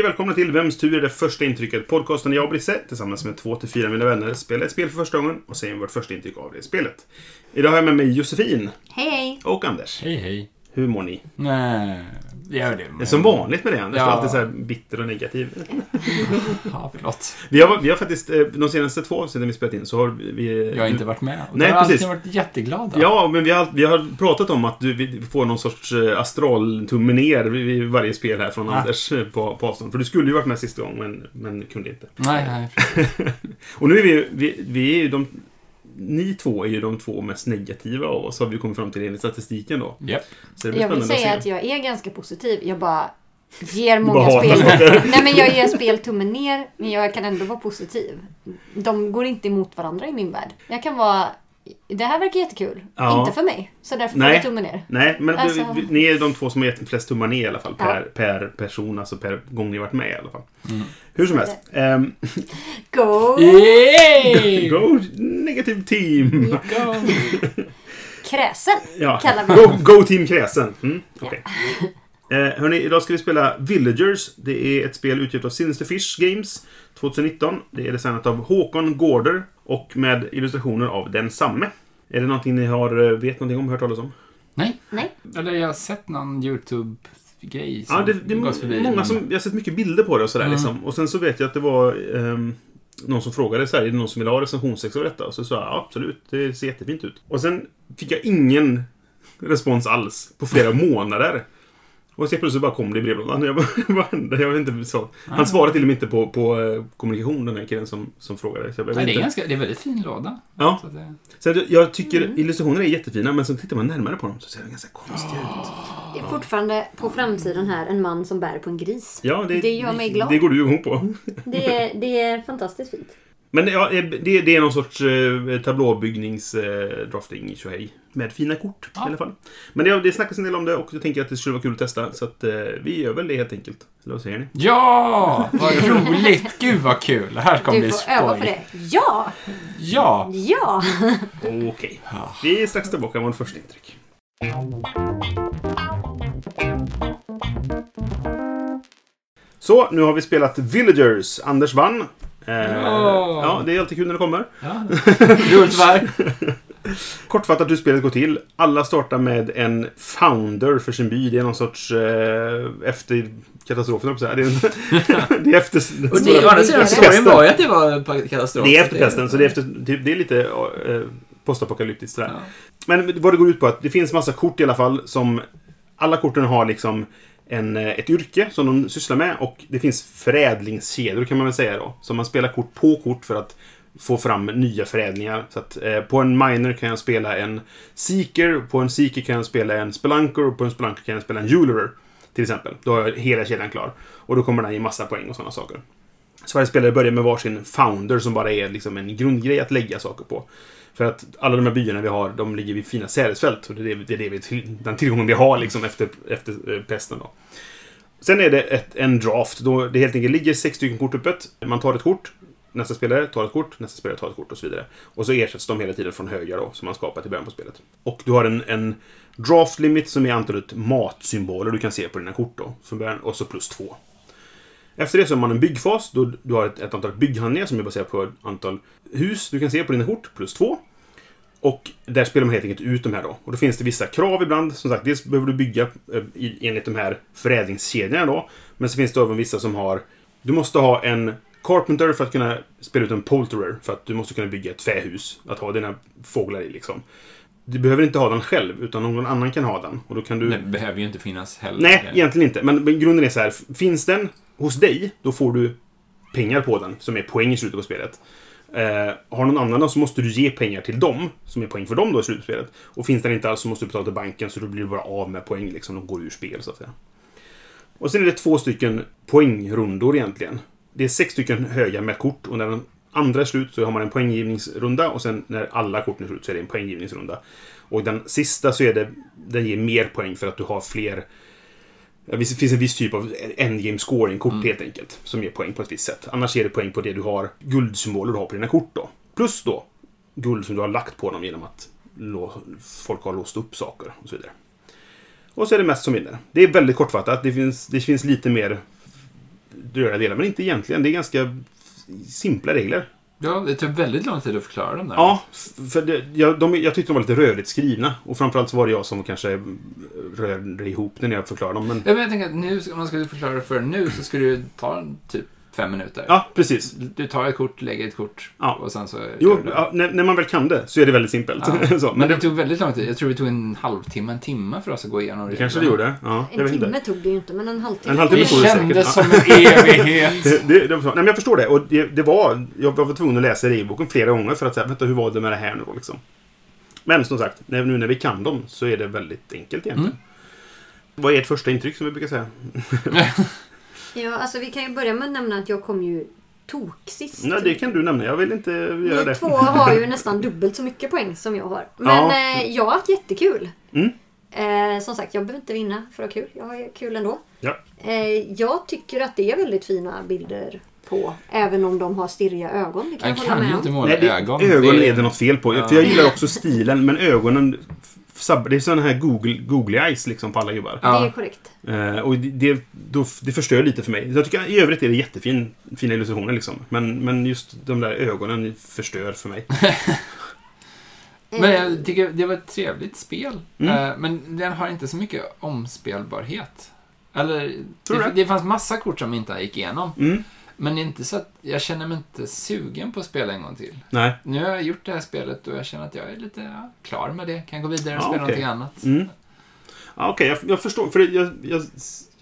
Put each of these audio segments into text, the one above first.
Hej och välkomna till Vems tur är det första intrycket? Podcasten jag och Brisse tillsammans med två till fyra mina vänner spelar ett spel för första gången och säger vårt första intryck av det spelet. Idag har jag med mig Josefin Hej, hej. och Anders. Hej, hej. Hur mår ni? Nej, gör det. Det är som vanligt med det Anders, Ja. är alltid så här bitter och negativ. Ja, förlåt. Vi har, vi har faktiskt, eh, de senaste två avsnitten vi spelat in så har vi... Jag har inte varit med. Och Nej, har precis. alltid varit jätteglada. Ja, men vi har, vi har pratat om att du vi får någon sorts eh, astraltumme ner vid vid varje spel här från Ja. Anders eh, på, på avstånd. För du skulle ju varit med sista gången, men, men kunde inte. Nej, nej. Och nu är vi, vi, vi är ju de... Ni två är ju de två mest negativa av oss, har vi kommit fram till enligt statistiken då. Japp. Så det blir Jag vill säga att att jag är ganska positiv. Jag bara ger Bara många hatar spel. Nej men jag ger spel tummen ner, men jag kan ändå vara positiv. De går inte emot varandra i min värld. Jag kan vara... Det här verkar jättekul. Ja. Inte för mig. Så därför får jag tummen ner. Nej, men Alltså- vi, vi, ni är de två som har gett flest tummar ner i alla fall. Ja. Per, per person, alltså per gång ni varit med i alla fall. Mm. Hur som helst. Um, Go! Yay! go negative team! Go! Kräsen Ja. kallar vi Go, go Team Kräsen. Mm, okej. Eh, hörni, idag ska vi spela Villagers. Det är ett spel utgivet av Sinister Fish Games 2019. Det är designat av Håkon Gårder och med illustrationer av densamme. Är det någonting ni har, eh, vet någonting om, hört talas om? Nej. Nej. Eller jag har sett någon YouTube-grej som Ja, det, det gått förbi. är många som, jag har sett mycket bilder på det och sådär Mm. liksom. Och sen så vet jag att det var ehm, någon som frågade så här, är det någon som vill ha recensionsex av detta? Och så sa jag, ja, absolut, det ser jättefint ut. Och sen fick jag ingen respons alls på flera månader. Och så plötsligt bara kom det i brevlådan. Jag bara, vad hände? Jag vet inte. Så. Han Ah. svarade till och med inte på, på eh, kommunikation, den här killen som, som frågade. Så jag, jag vet Nej, det, är ganska, det är en väldigt fin låda. Ja. Så det, Så jag- jag tycker Mm. illustrationerna är jättefina, men så tittar man närmare på dem så ser de ganska konstiga ut. Det är fortfarande på framsidan här en man som bär på en gris. Ja, det, Det gör mig glad. Det går du igång på. Det är, det är fantastiskt fint. Men ja, det, det är någon sorts eh, tablåbyggningseh, drafting tjohej. Med fina kort Ja. i alla fall. Men det, det snackas en del om det och jag tänker att det skulle vara kul att testa. Så att eh, vi gör väl det helt enkelt. Eller vad säger ni? Ja! Vad roligt! Gud vad kul! Det här kommer Du bli får öva på skoj. det. Ja! Ja! Ja! Okej. Vi är strax tillbaka med vårt första intryck. Så, nu har vi spelat Villagers. Anders vann. Eh, Ja. ja, det är alltid kul när det kommer. ja. Roligt var. Kortfattat hur spelet går till. Alla startar med en founder för sin by. Det är någon sorts eh, efter katastrofen. Det är, det är efter den Och stora- det, å andra sidan, efter storyn var ju att det var en katastrof. Det är efter pesten, så det är, efter, typ, det är lite eh, postapokalyptiskt sådär. Ja. Men vad det går ut på att det finns massa kort i alla fall som... Alla korten har liksom en, eh, ett yrke som de sysslar med och det finns förädlingskedjor kan man väl säga då. Så man spelar kort på kort för att få fram nya förädlingar. Så att eh, på en miner kan jag spela en Seeker, på en Seeker kan jag spela en Spelunker och på en Spelunker kan jag spela en Jeweler. Till exempel. Då har jag hela kedjan klar. Och då kommer den ge massa poäng och sådana saker. Så varje spelare börjar med varsin founder som bara är liksom en grundgrej att lägga saker på. För att alla de här byarna vi har, de ligger vid fina sädesfält. Och det är det, är det vi, den tillgången vi har liksom efter, efter eh, pesten då. Sen är det ett, en draft. Då det helt enkelt ligger sex stycken kort öppet. Man tar ett kort. Nästa spelare tar ett kort, nästa spelare tar ett kort och så vidare. Och så ersätts de hela tiden från höger då, som man skapat i början på spelet. Och du har en, en draft limit som är antalet matsymboler du kan se på dina kort då. Från början, och så plus två. Efter det så har man en byggfas. Då du har ett, ett antal bygghandlingar som är baserat på ett antal hus du kan se på dina kort, plus två. Och där spelar man helt enkelt ut de här då. Och då finns det vissa krav ibland. Som sagt, dels behöver du bygga eh, enligt de här förädlingskedjorna då. Men så finns det även vissa som har... Du måste ha en Carpenter för att kunna spela ut en Polterer. För att du måste kunna bygga ett trähus. Att ha dina fåglar i liksom. Du behöver inte ha den själv, utan någon annan kan ha den. Och då kan du... Det behöver ju inte finnas heller. Nej, egentligen inte. Men, men grunden är så här. Finns den hos dig, då får du pengar på den, som är poäng i slutet på spelet. Eh, har någon annan så måste du ge pengar till dem, som är poäng för dem då i slutet på spelet. Och finns den inte alls så måste du betala till banken, så då blir du bara av med poäng, liksom. De går ur spel, så att säga. Och sen är det två stycken poängrundor egentligen. det är sex stycken höga med kort och när den andra är slut så har man en poänggivningsrunda och sen när alla korten är slut så är det en poänggivningsrunda. Och den sista så är det, den ger mer poäng för att du har fler det finns en viss typ av endgame scoring-kort helt enkelt. Som ger poäng på ett visst sätt. Annars ger det poäng på det du har, guldsymboler du har på dina kort då. Plus då guld som du har lagt på dem genom att folk har låst upp saker och så vidare. Och så är det mest som vinner. Det är väldigt kortfattat. Det finns, det finns lite mer röda delar, men inte egentligen. Det är ganska simpla regler. Ja, det tog väldigt lång tid att förklara dem där. Ja, för det, jag, de, jag tyckte de var lite rörigt skrivna. Och framförallt så var det jag som kanske rörde ihop det när jag förklarade dem. Men jag tänker att nu, om man skulle förklara det för nu så skulle det ta typ fem minuter. Ja, precis. Du tar ett kort, lägger ett kort Ja. och sen så Jo, ja, när, när man väl kan det så är det väldigt simpelt. Ja. så, Men men det det, tog väldigt lång tid. Jag tror det tog en halvtimme, en timme för oss att gå igenom det kanske det gjorde. Ja, jag En timme inte. tog det ju inte, men en halvtimme. En halvtimme Det kändes som en evighet. Det, det, det var så. Nej, men jag förstår det. Och det, det var, jag var tvungen att läsa regelboken flera gånger för att säga, vänta, hur var det med det här nu då liksom? Men som sagt, när, nu när vi kan dem så är det väldigt enkelt egentligen. Mm. Vad är ert första intryck som vi brukar säga? Ja, alltså vi kan ju börja med att nämna att jag kom ju tok sist. Nej, det kan du nämna. Jag vill inte göra Ni det. två har ju nästan dubbelt så mycket poäng som jag har. Men Ja. eh, jag har haft jättekul. Mm. Eh, som sagt, jag behöver inte vinna för att ha kul. Jag har kul ändå. Ja. Eh, jag tycker att det är väldigt fina bilder på. Även om de har stirriga ögon. Det kan jag hålla kan med ju om. inte måla Nej, det, ögon. ögonen Det- är det något fel på. Ja. För jag gillar också stilen, men ögonen... Det är sådana här Google, googly eyes liksom på alla gubbar. Ja. Det är korrekt. Eh, och det, det, då, det förstör lite för mig. Jag tycker i övrigt är det jättefin, fina illustrationer liksom. Men, men just de där ögonen förstör för mig. Eh, Men jag tycker det var ett trevligt spel. Mm. Eh, Men den har inte så mycket omspelbarhet. Eller, Tror det? det fanns massa kort som inte gick igenom. Mm. Men inte så att jag känner mig inte sugen på att spela en gång till. Nej. Nu har jag gjort det här spelet och jag känner att jag är lite ja, klar med det. Kan gå vidare och Ja, spela okej. någonting annat. Mm. Ja, Okej, jag, jag förstår. För jag, jag,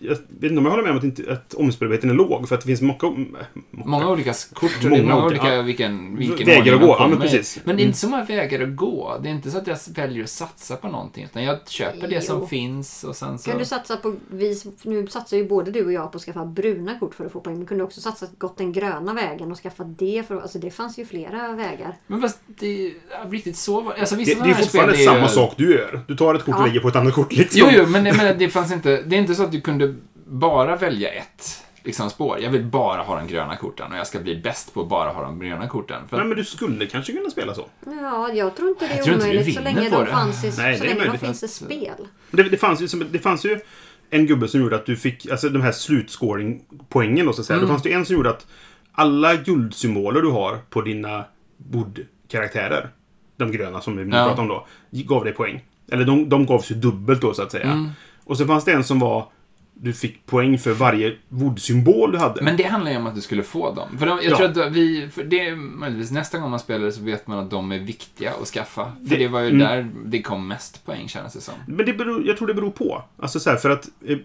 jag vet inte om jag håller med om att, inte, att omspelbarheten är låg. För att det finns många... Många olika kort och det är Många många olika- ja. vilken, vilken Vägar att gå, ja, men precis. Men det är Mm. inte så många vägar att gå. Det är inte så att jag väljer att satsa på någonting. Utan jag köper det Jo. som finns och sen så... Kan du satsa på, vi, nu satsar ju både du och jag på att skaffa bruna kort för att få poäng. Men kunde också satsa gått den gröna vägen och skaffa det. För, alltså det fanns ju flera vägar. Men fast det är riktigt så var alltså, Det, vissa det sådana är fortfarande spel är ju- samma sak du gör. Du tar ett kort och Ja. lägger på ett annat kort liksom. Jo, jo, men, det- men det fanns inte... Det är inte så att du kunde bara välja ett liksom, spår. Jag vill bara ha de gröna korten och jag ska bli bäst på att bara ha de gröna korten. För Nej, men du skulle kanske kunna spela så. Ja, jag tror inte det är omöjligt så länge de det. fanns i, Nej, så det är länge de möjligt finns i spel. Det, det, fanns ju, det fanns ju en gubbe som gjorde att du fick, alltså de här slutscoring-poängen då så att säga. Mm. Då fanns det en som gjorde att alla guldsymboler du har på dina bordkaraktärer, de gröna som vi nu Ja. pratar om då, gav dig poäng. Eller de, de gavs ju dubbelt då så att säga. Mm. Och så fanns det en som var, du fick poäng för varje woodsymbol du hade. men det handlar ju om att du skulle få dem. För de, jag Ja. tror att vi... För det möjligtvis nästa gång man spelar så vet man att de är viktiga att skaffa. För Det- det, var ju mm. där det kom mest poäng kändes det som. Men det beror, jag tror det beror på. Alltså så här, för att eh,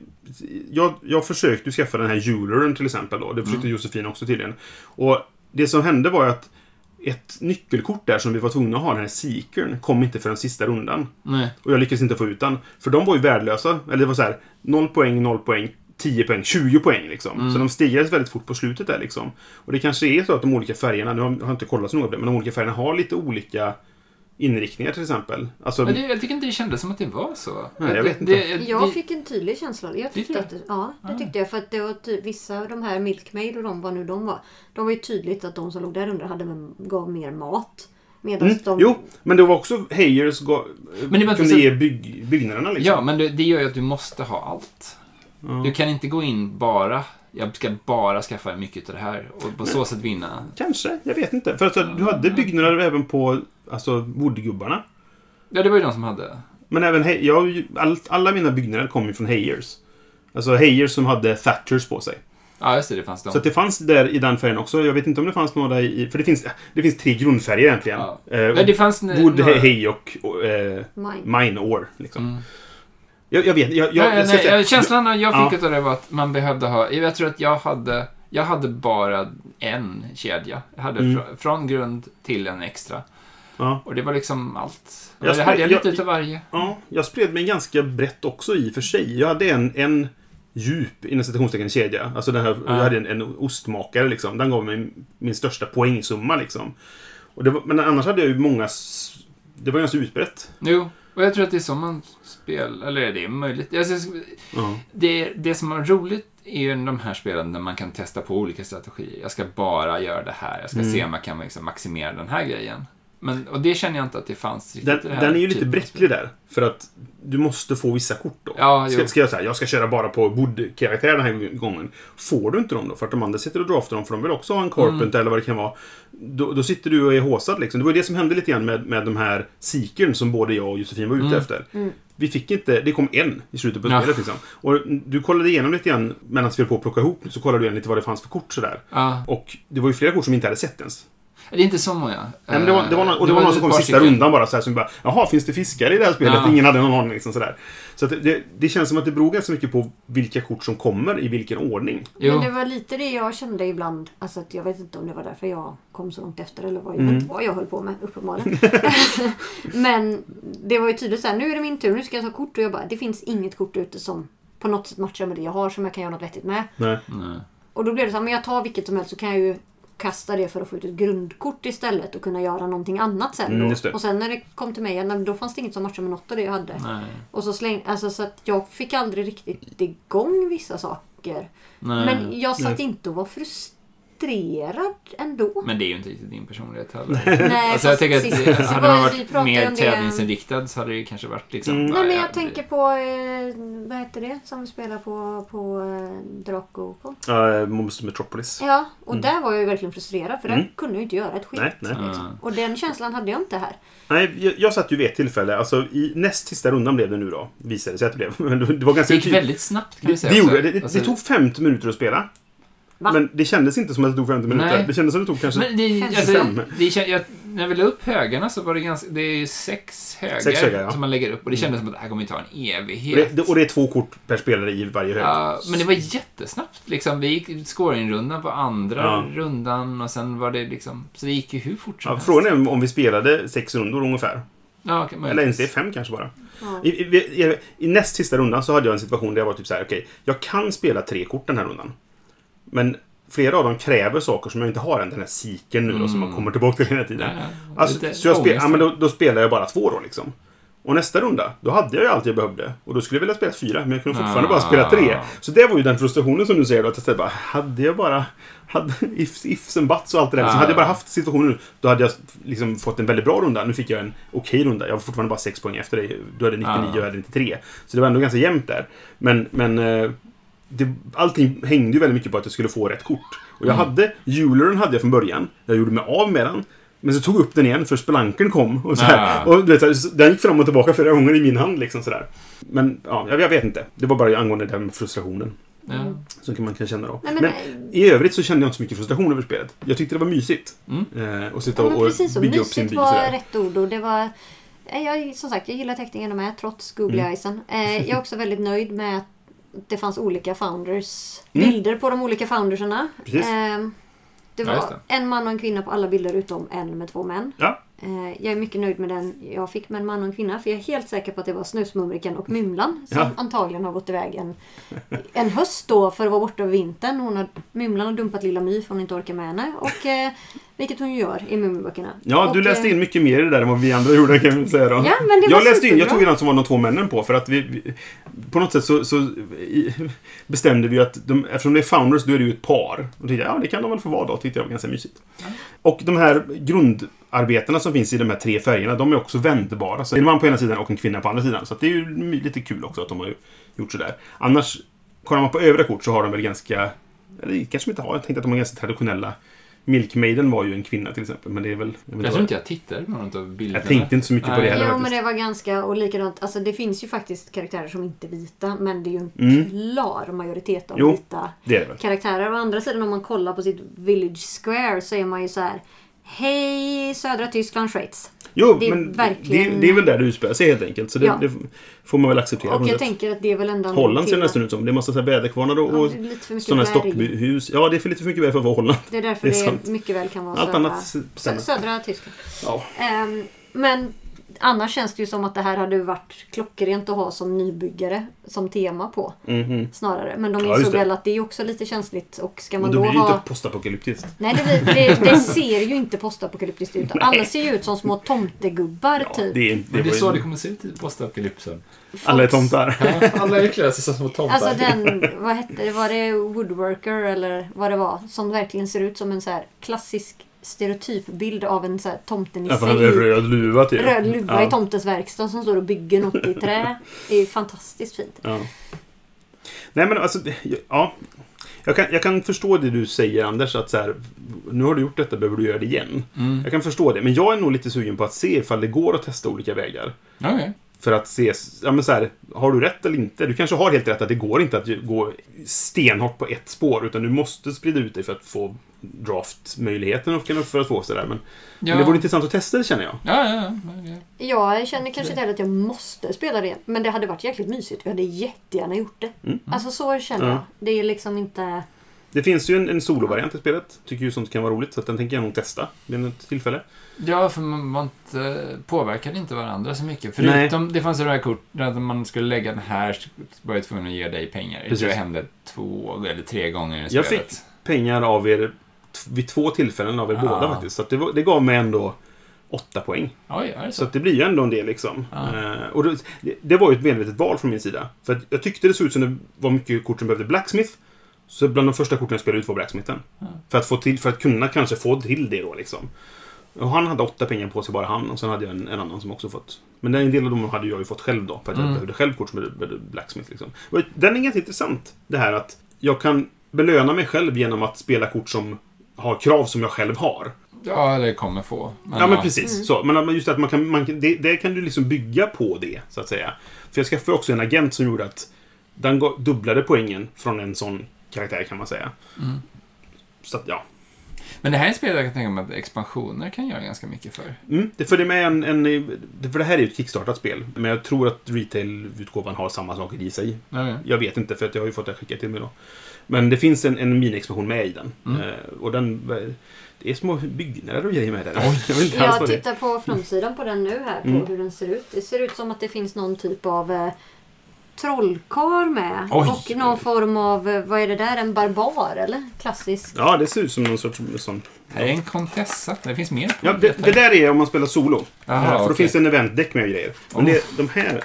jag, jag försökte skaffa den här Jewelern till exempel då. Det försökte Josefin också tydligen. Och det som hände var ju att ett nyckelkort där som vi var tvungna att ha, den här Seekern, kom inte för den sista rundan. Nej. Och jag lyckades inte få ut den. För de var ju värdelösa. Eller det var så här, 0 poäng, 0 poäng, 10 poäng, 20 poäng liksom. Så de stegrades väldigt fort på slutet där liksom. Och det kanske är så att de olika färgerna, nu har jag inte kollat så noga på det, men de olika färgerna har lite olika inriktningar till exempel. Alltså, Men det, jag tycker inte det kändes som att det var så. Nej, jag vet det, inte. Det, Jag det, fick en tydlig känsla. Jag tyckte att det, ja, det tyckte jag. För att det var ty- vissa av de här Milkmaid och de vad nu de var. De var ju tydligt att de som låg där under hade, gav mer mat. Medan Mm, de... Jo, men det var också Heyers gav, Men det var kunde så- ge bygg, byggnaderna liksom. Ja, men det, det gör ju att du måste ha allt. Ja. Du kan inte gå in bara, jag ska bara skaffa mycket av det här och på så sätt vinna. Kanske, jag vet inte. För alltså, du hade byggnader även på alltså, woodgubbarna. Ja, det var ju de som hade. Men även jag, all, alla mina byggnader kom ju från Heyers. Alltså Heyers som hade Thatchers på sig. Ja, just det, det fanns de. Så att det fanns där i den färgen också. Jag vet inte om det fanns några i... För det finns, det finns tre grundfärger egentligen. Ja. Eh, det fanns Wood, några- Hay och, och eh, Mine. Mine Ore. Liksom. Mm. Jag, jag vet, jag, jag, nej, jag nej, säga- känslan jag Ja. fick av det var att man behövde ha, jag tror att jag hade, jag hade bara en kedja. Jag hade Mm. fr- från grund till en extra. Ja. Och det var liksom allt. Jag det hade jag lite utav varje. Ja, jag spred mig ganska brett också i och för sig. Jag hade en, en djup, inom citationstecken, kedja. Alltså den här, Ja. jag hade en, en ostmakare liksom. Den gav mig min största poängsumma liksom. Och var, men annars hade jag ju många... Det var ganska utbrett. Jo, och jag tror att det är så man spelar, eller det är möjligt. Alltså, Ja. det, det som är roligt är ju de här spelen där man kan testa på olika strategier. Jag ska bara göra det här. Jag ska Mm. se om jag kan liksom maximera den här grejen. Men, och det känner jag inte att det fanns riktigt Den, det här den är ju lite bräcklig där. För att du måste få vissa kort då. Ja, ska, ska jag säga, jag ska köra bara på Wood-karaktär den här gången. Får du inte dem då? För att de andra sitter och draftar dem för de vill också ha en Carpent Mm. eller vad det kan vara. Då, då sitter du och är håsad liksom. Det var ju det som hände lite grann med, med de här Seekern som både jag och Josefin var ute Mm. efter. Vi fick inte, det kom en i slutet på Ja. spelet liksom. Och du kollade igenom lite grann medan vi höll på att plocka ihop så kollade du igen lite vad det fanns för kort sådär. Ja, Och det var ju flera kort som inte hade sett ens. Det är inte så många. Nej, men det var, det var någon, och det var någon som kom sista stycken. rundan bara så här som bara Jaha, finns det fiskare i det här spelet? Ja. Ingen hade någon aning liksom sådär. Så att det, det känns som att det beror ganska mycket på vilka kort som kommer i vilken ordning. Jo. Men det var lite det jag kände ibland. Alltså att jag vet inte om det var därför jag kom så långt efter eller vad, jag Mm. vad jag höll på med uppenbarligen. Men det var ju tydligt så här, nu är det min tur, nu ska jag ta kort och jag bara, det finns inget kort ute som på något sätt matchar med det jag har som jag kan göra något vettigt med. Nej. Nej. Och då blev det så här, men jag tar vilket som helst så kan jag ju kasta det för att få ut ett grundkort istället och kunna göra någonting annat sen. Mm. Och sen när det kom till mig, då fanns det inget som matchade med något av det jag hade. Nej. Och så släng, alltså så att jag fick aldrig riktigt igång vissa saker. Nej. Men jag satt Nej. inte och var frustrerad ändå. Men det är ju inte riktigt din personlighet heller. Nej, alltså, jag tänker att så hade man varit mer det- tävlingsinriktad så hade det ju kanske varit liksom... Mm. Nej men ja, jag det- tänker på, eh, vad heter det som vi spelar på, på eh, Draco? Uh, Monster Metropolis. Ja, och där var jag ju verkligen frustrerad för Mm. där kunde jag ju inte göra ett skit. Nej, nej. Ja. Och den känslan hade jag inte här. Nej, jag, jag satt ju vid ett tillfälle, alltså i näst sista rundan blev det nu då. Visade det sig att det blev. Men det det var ganska Det gick tydligt. väldigt snabbt kan vi Det, säga det, gjorde, det, det, Alltså- det tog 50 minuter att spela. Va? Men det kändes inte som att det tog 50 minuter. Nej. Det kändes som att det tog kanske... Men det, Fem. alltså, Fem. det, kän- jag, när vi la upp högarna så var det ganska, det är sex högar, Sex högar, ja. som man lägger upp och det kändes som att det här kommer ta en och, evighet. det, och det är två kort per spelare i varje hög. Ja, men det var jättesnabbt. Liksom. Vi gick scoringrundan på andra Ja. rundan och sen var det liksom... Så det gick ju hur fort som Ja, helst. frågan är om- vi spelade sex rundor ungefär. Ja, okej, Eller inte fem kanske bara. Ja. I, i, i, I näst sista rundan så hade jag en situation där jag var typ så här: okej, jag kan spela tre kort den här rundan. Men flera av dem kräver saker som jag inte har än. Den här siken nu då, som man kommer tillbaka till hela tiden. Ja. Alltså, så jag spel, ja, men då, då spelar jag bara två då liksom. Och nästa runda, då hade jag ju allt jag behövde. Och då skulle jag vilja spela fyra, men jag kunde fortfarande bara spela tre. Ah. Så det var ju den frustrationen som du säger då. Att jag bara, hade jag bara... Hade if, ifs and buts och allt det där. Så Ah. hade jag bara haft situationen nu, då hade jag liksom fått en väldigt bra runda. Nu fick jag en okej runda. Jag var fortfarande bara sex poäng efter dig. Du hade 99 Ah. och jag hade 93. Så det var ändå ganska jämnt där. Men, men eh, det, allting hängde ju väldigt mycket på att jag skulle få rätt kort. Och jag Mm. hade, Juleren hade jag från början. Jag gjorde mig av med den. Men så tog jag upp den igen för spelanken kom. Och, så här. Ah. och du vet, så så den gick fram och tillbaka flera gånger i min hand. Liksom, sådär. Men ja, jag, jag vet inte. Det var bara angående den frustrationen. Ja. Som kan man kan känna då. Nej, men, men, i övrigt så kände jag inte så mycket frustration över spelet. Jag tyckte det var mysigt. Mm. Eh, och sitta ja, och precis så. bygga upp sin Mysigt by var sådär. rätt ord och det var... Jag, som sagt, jag gillar teckningarna med trots googly Mm. eyesen. Eh, jag är också väldigt nöjd med att det fanns olika founders. Mm. Bilder på de olika foundersarna. Precis. Eh, det Ja, var just det. en man och en kvinna på alla bilder utom en med två män. Ja. Eh, Jag är mycket nöjd med den jag fick med en man och en kvinna. För jag är helt säker på att det var Snusmumriken och Mymlan som Ja. antagligen har gått iväg en, en höst då för att vara borta över vintern. Hon har, Mymlan har dumpat Lilla My för hon inte orkar med henne. Och, eh, vilket hon gör i Mumiböckerna. Ja, du Och, läste eh, in mycket mer i det där än vad vi andra gjorde kan vi säga då. Ja, men det var jag läste in, jag tog ju den som var de två männen på för att vi, vi på något sätt så, så i, bestämde vi att de, eftersom det är founders då är det ju ett par. Och tänkte ja det kan de väl få vara då, tyckte jag var ganska mysigt. Och de här grundarbetena som finns i de här tre färgerna, de är också vändbara. Så det är en man på ena sidan och en kvinna på andra sidan. Så det är ju lite kul också att de har gjort sådär. Annars, kollar man på övriga kort så har de väl ganska, eller kanske de inte har, jag tänkte att de har ganska traditionella Milkmaiden var ju en kvinna till exempel, men det är väl... Jag, Jag tror inte jag tittade på något av bilderna. jag tänkte inte så mycket på det Nej. heller Jo men det var ganska, och likadant, alltså det finns ju faktiskt karaktärer som inte är vita. Men det är ju en Mm. klar majoritet av Jo. vita Det det karaktärer. Å andra sidan om man kollar på sitt Village Square så är man ju så här. Hej södra Tyskland, Schweiz. Jo, Det är men verkligen- det, det är väl där det utspelar sig helt enkelt. Så det, Ja. det får man väl acceptera. Och jag tänker att det är väl ändå en Holland ser det nästan ut som. Det är massa så här väderkvarnar och, Ja, det sådana berg. stockhus. Ja, det är för lite för mycket berg för att vara Holland. Det är därför Det det, är sant. mycket väl kan vara Allt södra, annat södra Tyskland. Ja. Ehm, men Annars känns det ju som att det här hade varit klockrent att ha som nybyggare som tema på. Mhm. Snarare. Men de Ja, just insåg det. väl att det är också lite känsligt. Och ska man Men då då blir det ha... inte postapokalyptiskt. Nej, det, blir, det, det ser ju inte postapokalyptiskt ut. Alla ser ju ut som små tomtegubbar Ja, typ. det, är- Men det är så det kommer se ut i postapokalypsen. Alla är tomtar. Ja, alla är sig som små tomtar. Alltså den, vad hette det, var det Woodworker eller vad det var? Som verkligen ser ut som en så här klassisk stereotypbild av en så här tomten i Ja, sig. han röd luva typ. Röd luva ja. i tomtens verkstad som står och bygger något i trä. Det är ju fantastiskt fint. Ja. Nej men alltså, ja. Jag kan, jag kan förstå det du säger Anders, att så här, nu har du gjort detta, behöver du göra det igen. Mm. Jag kan förstå det, men jag är nog lite sugen på att se ifall det går att testa olika vägar. Okej. För att se, ja men så här, har du rätt eller inte? Du kanske har helt rätt att det går inte att gå stenhårt på ett spår, utan du måste sprida ut dig för att få draftmöjligheten och för att få sådär. Men, Ja. men det vore intressant att testa det känner jag. Ja, ja, ja. det- Jag känner kanske inte heller att jag måste spela det. Men det hade varit jäkligt mysigt. Vi hade jättegärna gjort det. Mm. Alltså så känner Ja. jag. Det är liksom inte... Det finns ju en, en solovariant i spelet. Tycker ju sånt kan vara roligt, så att den tänker jag nog testa vid ett tillfälle. Ja, för man, man inte, påverkade inte varandra så mycket. Förutom, det fanns ju det här kort där man skulle lägga den här, så var jag tvungen att ge dig pengar. Det tror jag Precis. hände två eller tre gånger i Jag spelet. fick pengar av er vid två tillfällen av er Ja. båda faktiskt. Så det, var, det gav mig ändå åtta poäng. Oj, Så så? det blir ju ändå en del liksom. Ja. Eh, och det, det var ju ett medvetet val från min sida. För jag tyckte det såg ut som det var mycket kort som behövde Blacksmith. Så bland de första korten jag spelade ut var Blacksmithen. Ja. För, att få till, för att kunna kanske få till det då liksom. Och han hade åtta pengar på sig bara han och sen hade jag en, en annan som också fått. Men en del av dem hade jag ju fått själv då. För att jag Mm. behövde själv kort som behövde Blacksmith liksom. Och den är ganska intressant. Det här att jag kan belöna mig själv genom att spela kort som har krav som jag själv har. Ja, det kommer få. Men, Ja, men precis. Så, men just att man kan, man det, det kan du liksom bygga på det, så att säga. För jag skaffade också en agent som gjorde att den dubblade poängen från en sån karaktär, kan man säga. Mm. Så att, ja. Men det här är ett spel jag kan tänka mig att expansioner kan göra ganska mycket för. Mm, det följer med en, en... För det här är ju ett kickstartat spel. Men jag tror att retail-utgåvan har samma saker i sig. Ja. Jag vet inte, för att jag har ju fått det skickat till mig då. Men det finns en, en mini-expansion med i den. Mm. Eh, och den... Det är små byggnader och grejer med den. Oj. Jag inte Jag det tittar på framsidan på den nu här, på Mm. hur den ser ut. Det ser ut som att det finns någon typ av eh, trollkarl med. Oj. Och någon form av, eh, vad är det där, en barbar eller? Klassisk. Ja, det ser ut som någon sorts sån Här är en kontessa. Det finns mer Ja, det, det där är om man spelar solo. Aha, Ja, för då okej. finns det en eventdäck med och grejer. Men Oh. det, de här...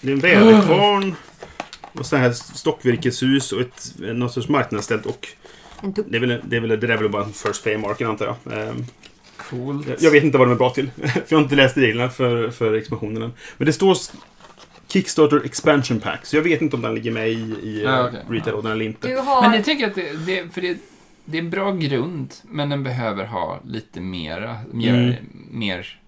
Det är en väderkvarn. Och så här stockvirkeshus och ett, något sorts marknadsställt och det är väl, det är väl, det där är väl bara en first pay marken antar jag. Ehm, Coolt. jag- Jag vet inte vad de är bra till. för jag har inte läst reglerna för, för expansionen än. Men det står Kickstarter Expansion Pack. Så jag vet inte om den ligger med i, i Ja, ja, okej. retail eller inte. Du har... Men jag tänker att det, det, för det, det är en bra grund, men den behöver ha lite mera, mer, Mm. mer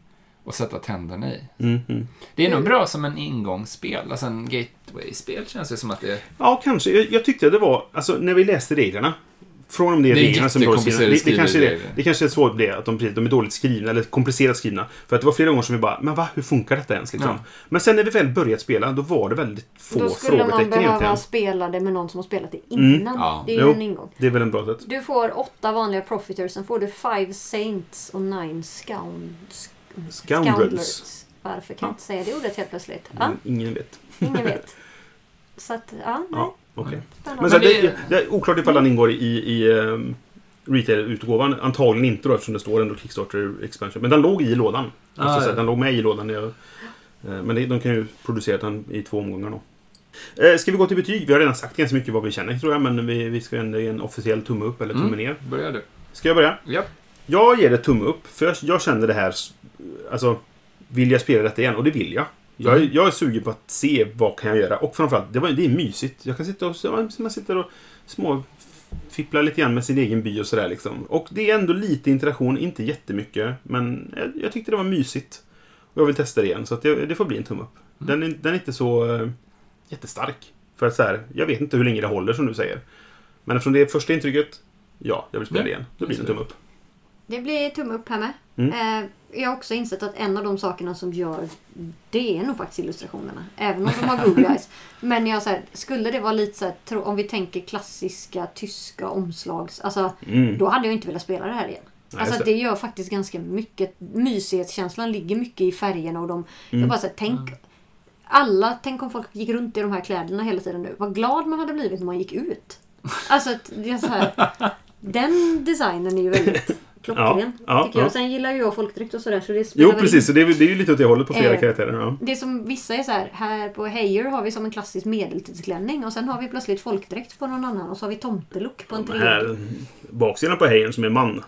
att sätta tänderna i. Mm, mm. Det är nog bra som en ingångsspel, alltså en gateway-spel känns det som att det Ja, kanske. Jag, jag tyckte det var... Alltså, när vi läste reglerna. Från om det är Det är reglerna som är skrivna. Det, det, kanske är det, det kanske är så det att de, de är dåligt skrivna, eller komplicerat skrivna. För att det var flera gånger som vi bara, men va, hur funkar detta ens? Liksom. Ja. Men sen när vi väl börjat spela, då var det väldigt få Då skulle man frågetecken behöva egentligen. spela det med någon som har spelat det innan. Mm. Ja. Det är ju Jo. en ingång. Det är väl en bra sätt. Du får åtta vanliga profiters, sen får du five saints och nine scound... Scoundrels. Varför kan jag Ja. inte säga det ordet helt plötsligt? Ja, Mm, Ingen vet. ingen vet. Så att, ja, nej. Ja, okej. Spännande. Men så, det- det, det är oklart ifall den ingår i, i um, retail-utgåvan. Antagligen inte då, eftersom det står ändå Kickstarter Expansion. Men den låg i lådan. Ah, alltså, så ja. här, den låg med i lådan. när Jag, eh, men det, de kan ju producera den i två omgångar då. Eh, ska vi gå till betyg? Vi har redan sagt ganska mycket vad vi känner tror jag. Men vi, vi ska ändå ge en officiell tumme upp eller tumme Mm. ner. Börjar du? Ska jag börja? Ja. Jag ger det tumme upp. För jag, jag känner det här... Alltså, vill jag spela detta igen? Och det vill jag. Jag, är- Mm. jag är sugen på att se vad kan jag göra. Och framförallt, det, var, det är mysigt. Jag kan sitta och, man sitter och små fipplar lite grann med sin egen by och sådär liksom. Och det är ändå lite interaktion, inte jättemycket. Men jag, jag tyckte det var mysigt. Och jag vill testa det igen, så det, det får bli en tumme upp. Den, är, den är inte så eh, jättestark. För att så här, jag vet inte hur länge det håller som du säger. Men eftersom det är första intrycket, ja, jag vill spela Ja, det igen. Då blir det en tumme upp. Det blir tumme upp här med. Mm. Eh, jag har också insett att en av de sakerna som gör det är nog faktiskt illustrationerna. Även om de har googly eyes. Men jag så här, skulle det vara lite så här, om vi tänker klassiska tyska omslags. Alltså, Mm. då hade jag inte velat spela det här igen. Alltså att det gör faktiskt ganska mycket. Mysighetskänslan ligger mycket i färgerna och de... Jag bara så här, tänk... Alla, tänk om folk gick runt i de här kläderna hela tiden nu. Vad glad man hade blivit när man gick ut. Alltså det är så här... Den designen är ju väldigt klockren. Ja, ja, ja. Sen gillar ju jag folkdräkt och sådär så det spelar Jo, precis. Så det, är, det är ju lite åt det hållet på flera Eh, karaktärer. Ja. Det som vissa är så här, här på Heyer har vi som en klassisk medeltidsklänning och sen har vi plötsligt folkdräkt på någon annan och så har vi tomtelook på en tredje. här baksidan på hejen som är man.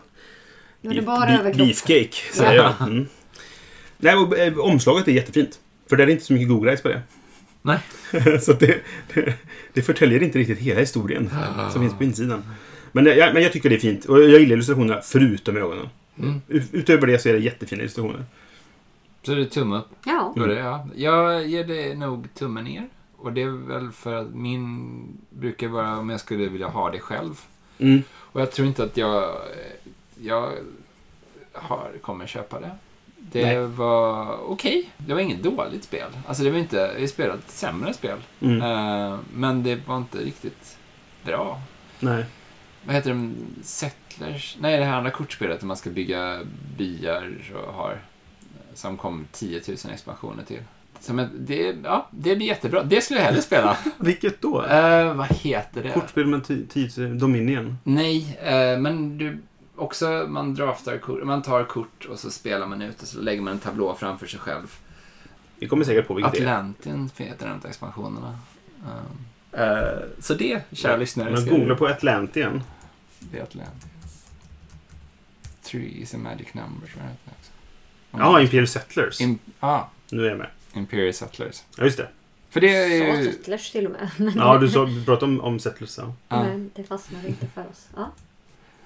Är det bara Beef- överkropp. Beefcake, säger jag. Mm. Nej, och, eh, omslaget är jättefint. För det är inte så mycket Google på det. Nej. så det, det, det förtäljer inte riktigt hela historien som finns på insidan. Men, jag, men jag tycker det är fint. Och jag gillar illustrationerna förutom ögonen. Mm. Utöver det så är det jättefina illustrationer. Så det är tumme upp. Ja. Är det, ja. Jag ger det nog tummen ner. Och det är väl för att min brukar vara om jag skulle vilja ha det själv. Mm. Och jag tror inte att jag, jag har, kommer köpa det. Det Nej. var okej. Det var inget dåligt spel. Alltså det var inte, vi spelade ett sämre spel. Mm. Eh, men det var inte riktigt bra. Nej. Vad heter det? Settlers? Nej, det här andra kortspelet där man ska bygga byar och har som kom 10 000 expansioner till. Ett, det, ja, det blir jättebra. Det skulle jag hellre spela. Vilket då? Eh, vad heter det? Kortspel med ti- tid Dominion. Nej, eh, men du också man draftar kort, man tar kort och så spelar man ut och så lägger man en tablå framför sig själv. Vi kommer säkert på vilket det är. Atlantin heter den expansionerna. Um, eh, så det, kära lyssnare, Men googla på Atlantian. Det är Atlantis. Three is a magic number, tror jag det också. Ja, Imperial Settlers. Im- ah, Nu är jag med. Imperial Settlers. Ja, just det. För det är ju... Settlers till och med. Ja, du, sa, du pratade om, om Settlers. Ja. Ja. men det fastnar inte för oss. Ja.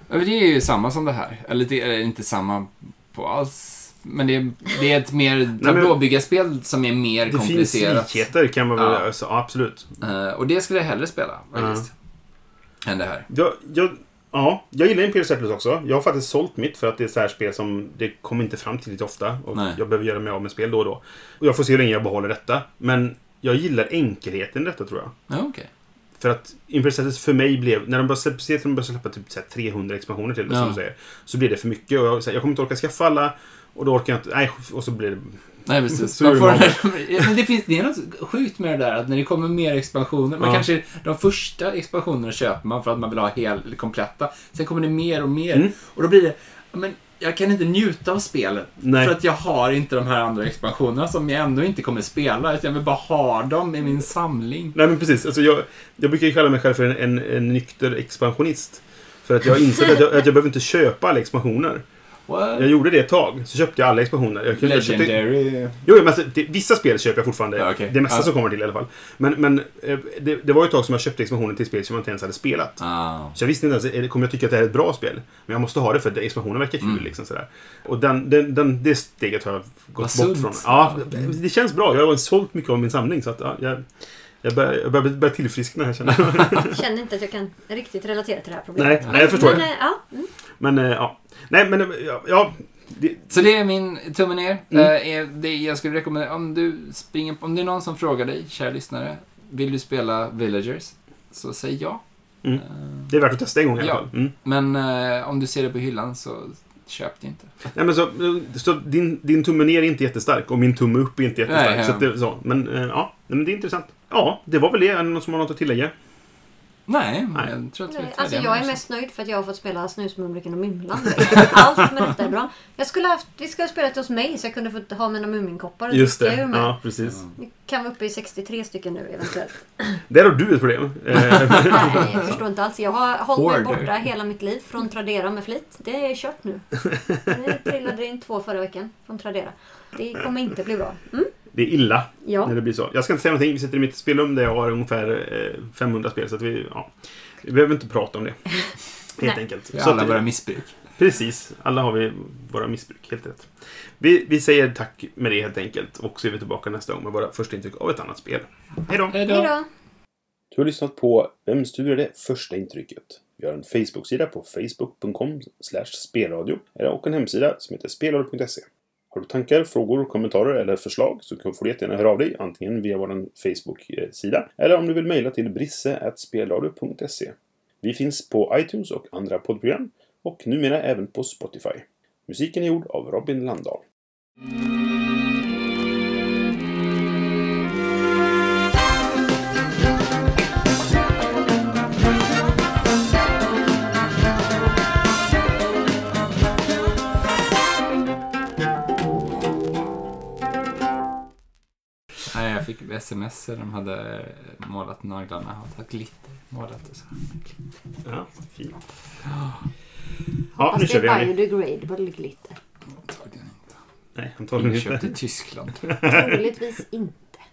Det är ju samma som det här. Eller det är inte samma på alls. Men det är, det är ett mer tablåbyggarspel som är mer Det finns komplicerat. likheter kan man väl... Ja. Alltså, ja, absolut. Eh, och det skulle jag hellre spela faktiskt. Än det här. Jag, jag, ja, jag gillar Imperial Settlers också. Jag har faktiskt sålt mitt för att det är ett så här spel som det kommer inte fram till lite ofta. Och Nej. jag behöver göra mig av med spel då och då. Och jag får se hur länge jag behåller detta. Men jag gillar enkelheten i detta tror jag. Ja, okej. För att Imperial Settlers för mig blev, när de började släppa, speciellt när de började släppa typ så här 300 expansioner till det, som Ja. du säger. Så blev det för mycket och jag, här, jag kommer inte orka skaffa alla. Och då orkar jag inte, nej, och så blir det... Nej, precis. Så Man får här, men det, finns, det är något sjukt med det där att när det kommer mer expansioner, man Ja. kanske, de första expansionerna köper man för att man vill ha hel, kompletta. Sen kommer det mer och mer. Mm. Och då blir det, men jag kan inte njuta av spelet. Nej. För att jag har inte de här andra expansionerna som jag ändå inte kommer spela. Utan jag vill bara ha dem i min samling. Nej men precis, alltså jag, jag brukar ju kalla mig själv för en, en, en nykter expansionist. För att jag har insett att jag, att jag behöver inte köpa alla expansioner. What? Jag gjorde det ett tag, så köpte jag alla expansioner. Jag, kunde- jag köpte, Legendary. Jo, men alltså, det, vissa spel köper jag fortfarande. Ja, okej. Det mesta Ja. som kommer till i alla fall. Men, men eh, det, det var ju ett tag som jag köpte expansioner till spel som jag inte ens hade spelat. Ah. Så jag visste inte ens, kommer jag tycka att det här är ett bra spel? Men jag måste ha det för att expansionen verkar kul. Mm. Liksom, sådär. Och den, den, den, det steget har jag gått Vad bort sunt. från. Ja, det känns bra. Jag har sålt mycket av min samling. Så att, ja, jag, jag börjar, jag börjar, börjar tillfriskna här känner jag. Jag känner inte att jag kan riktigt relatera till det här problemet. nej, nej, jag förstår. Men, det. eh, ja, mm. Men eh, ja. Nej, men eh, ja, ja. Det, Så det är min tumme ner. Mm. Det jag skulle rekommendera, om du springer, om det är någon som frågar dig, kära lyssnare, vill du spela Villagers? Så säg ja. Mm. Det är värt att testa en gång i alla Ja. fall. Mm. Men om du ser det på hyllan så köp det inte. Nej, men så, så din, din tumme ner är inte jättestark och min tumme upp är inte jättestark. Nej. Så det, så. Men eh, ja, men det är intressant. Ja, det var väl det. Är det någon som har något att tillägga? Nej, Nej. jag tror att vi är Alltså jag är mest nöjd för att jag har fått spela Snusmumriken och Mymlan. Allt med detta är bra. Jag skulle haft, vi skulle ha spelat hos mig så jag kunde fått ha mina Muminkoppar och Just det. med. Ja, precis. Vi kan vara uppe i 63 stycken nu eventuellt. Där har du ett problem. Eh, Nej, jag förstår inte alls. Jag har hållit mig borta hela mitt liv från Tradera med flit. Det är kört nu. Det trillade in två förra veckan från Tradera. Det kommer inte bli bra. Mm? Det är illa Ja. när det blir så. Jag ska inte säga någonting. Vi sitter i mitt spelrum där jag har ungefär eh, 500 spel. Så att vi, ja, vi behöver inte prata om det. Helt Nej. enkelt. Vi Så alla att- våra missbruk. Precis. Alla har vi våra missbruk. Helt rätt. Vi, vi säger tack med det helt enkelt. Och så är vi tillbaka nästa gång med våra första intryck av ett annat spel. Hej då! Hej då. Du har lyssnat på Vem studerar det första intrycket? Vi har en Facebook-sida på facebook.com spelradio och en hemsida som heter spelradio.se. Har du tankar, frågor, kommentarer eller förslag så får du jättegärna höra av dig antingen via vår Facebook-sida eller om du vill mejla till brisse.spelradio.se. Vi finns på iTunes och andra poddprogram och numera även på Spotify. Musiken är gjord av Robin Landahl. Fick sms där de hade målat naglarna och tagit glitter. Målat och så. Ja, fint. Ja, nu Fast det kör vi är Annie. biodegradable glitter. Antagligen inte. Nej, antagligen Inköpt i inte. Tyskland. Troligtvis inte.